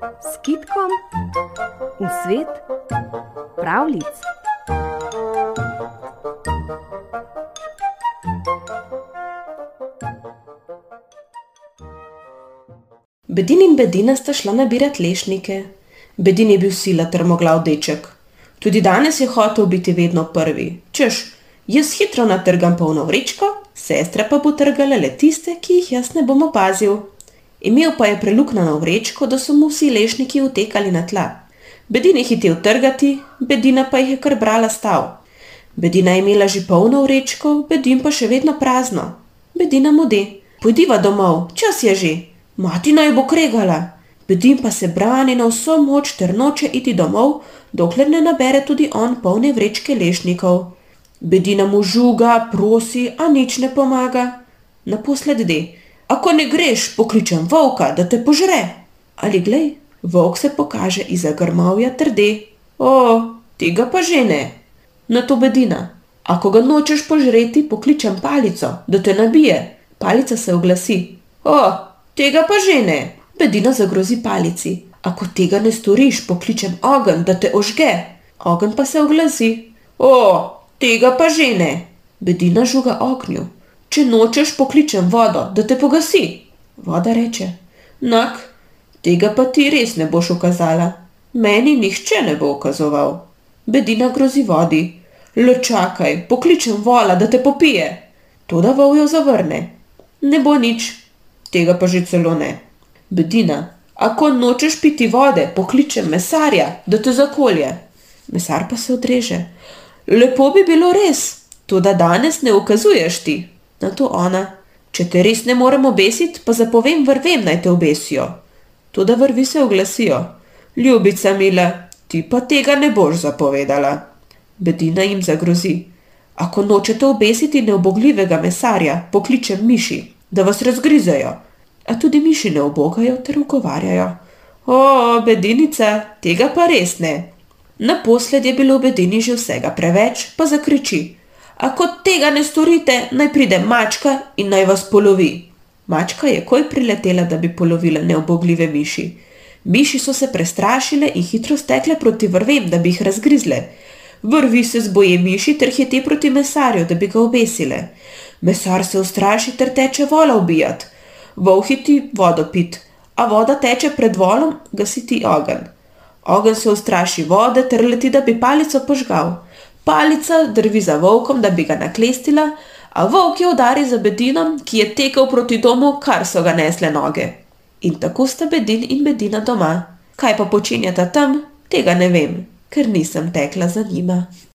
s kitkom v svet pravlic. Bedin in Bedina sta šla nabirati lešnike. Bedin je bil sila trmoglav deček. Tudi danes je hotel biti vedno prvi, češ, jaz hitro natrgam polno vrečko, sestra pa bo trgala le tiste, ki jih jaz ne bom opazil. Imel pa je preluknjeno vrečko, da so mu vsi lešniki utekali na tla. Bedin je hitel trgati, Bedina pa jih je kar brala stav. Bedina je imela že polno vrečko, Bedin pa še vedno prazno. Bedina mudi: Pojdiva domov, čas je že. Mati naj bo kregala. Bedin pa se brani na vso moč ter noče iti domov, dokler ne nabere tudi on polne vrečke lešnikov. Bedina mu žuga, prosi, a nič ne pomaga. Naposled de: Ako ne greš, pokličem volka, da te požre. Ali glej, volk se pokaže izza grmovja ter de: O, tega pa že ne. Nato Bedina: Ako ga nočeš požreti, pokličem palico, da te nabije. Palica se oglasi: O, tega pa že ne. Bedina zagrozi palici: Ako tega ne storiš, pokličem ogenj, da te ožge. Ogenj pa se oglasi: O, tega pa že ne. Bedina žuga ognju: Če nočeš, pokličem vodo, da te pogasi. Voda reče: Nak, tega pa ti res ne boš ukazala. Meni nihče ne bo ukazoval. Bedina grozi vodi: Le čakaj, pokličem vola, da te popije. Toda vol jo zavrne: Ne bo nič, tega pa že celo ne. Bedina: Ako nočeš piti vode, pokličem mesarja, da te zakolje. Mesar pa se odreže: Lepo bi bilo res, toda danes ne ukazuješ ti. Nato ona: Če te res ne morem obesiti, pa zapovem vrvem, naj te obesijo. Toda vrvi se oglasijo: Ljubica mila, ti pa tega ne boš zapovedala. Bedina jim zagrozi: Ako nočete obesiti neubogljivega mesarja, pokličem miši, da vas razgrizejo. A tudi miši ne ubogajo ter ugovarjajo: O, Bedinica, tega pa res ne. Naposled je bilo v Bedini že vsega preveč, pa zakriči: Ako tega ne storite, naj pride mačka in naj vas polovi. Mačka je takoj priletela, da bi polovila neubogljive miši. Miši so se prestrašile in hitro stekle proti vrvem, da bi jih razgrizle. Vrvi se zboji miši ter hiti proti mesarju, da bi ga obesile. Mesar se ustraši ter teče vola ubijat. Vol hiti vodo pit, a voda teče pred volom gasiti ogenj. Ogenj se ustraši vode ter leti, da bi palico požgal. Palica drvi za volkom, da bi ga naklestila, a volk jo udari z Bedinom, ki je tekel proti domu, kar so ga nesle noge. In tako sta Bedin in Bedina doma. Kaj pa počenjata tam, tega ne vem, ker nisem tekla za njima.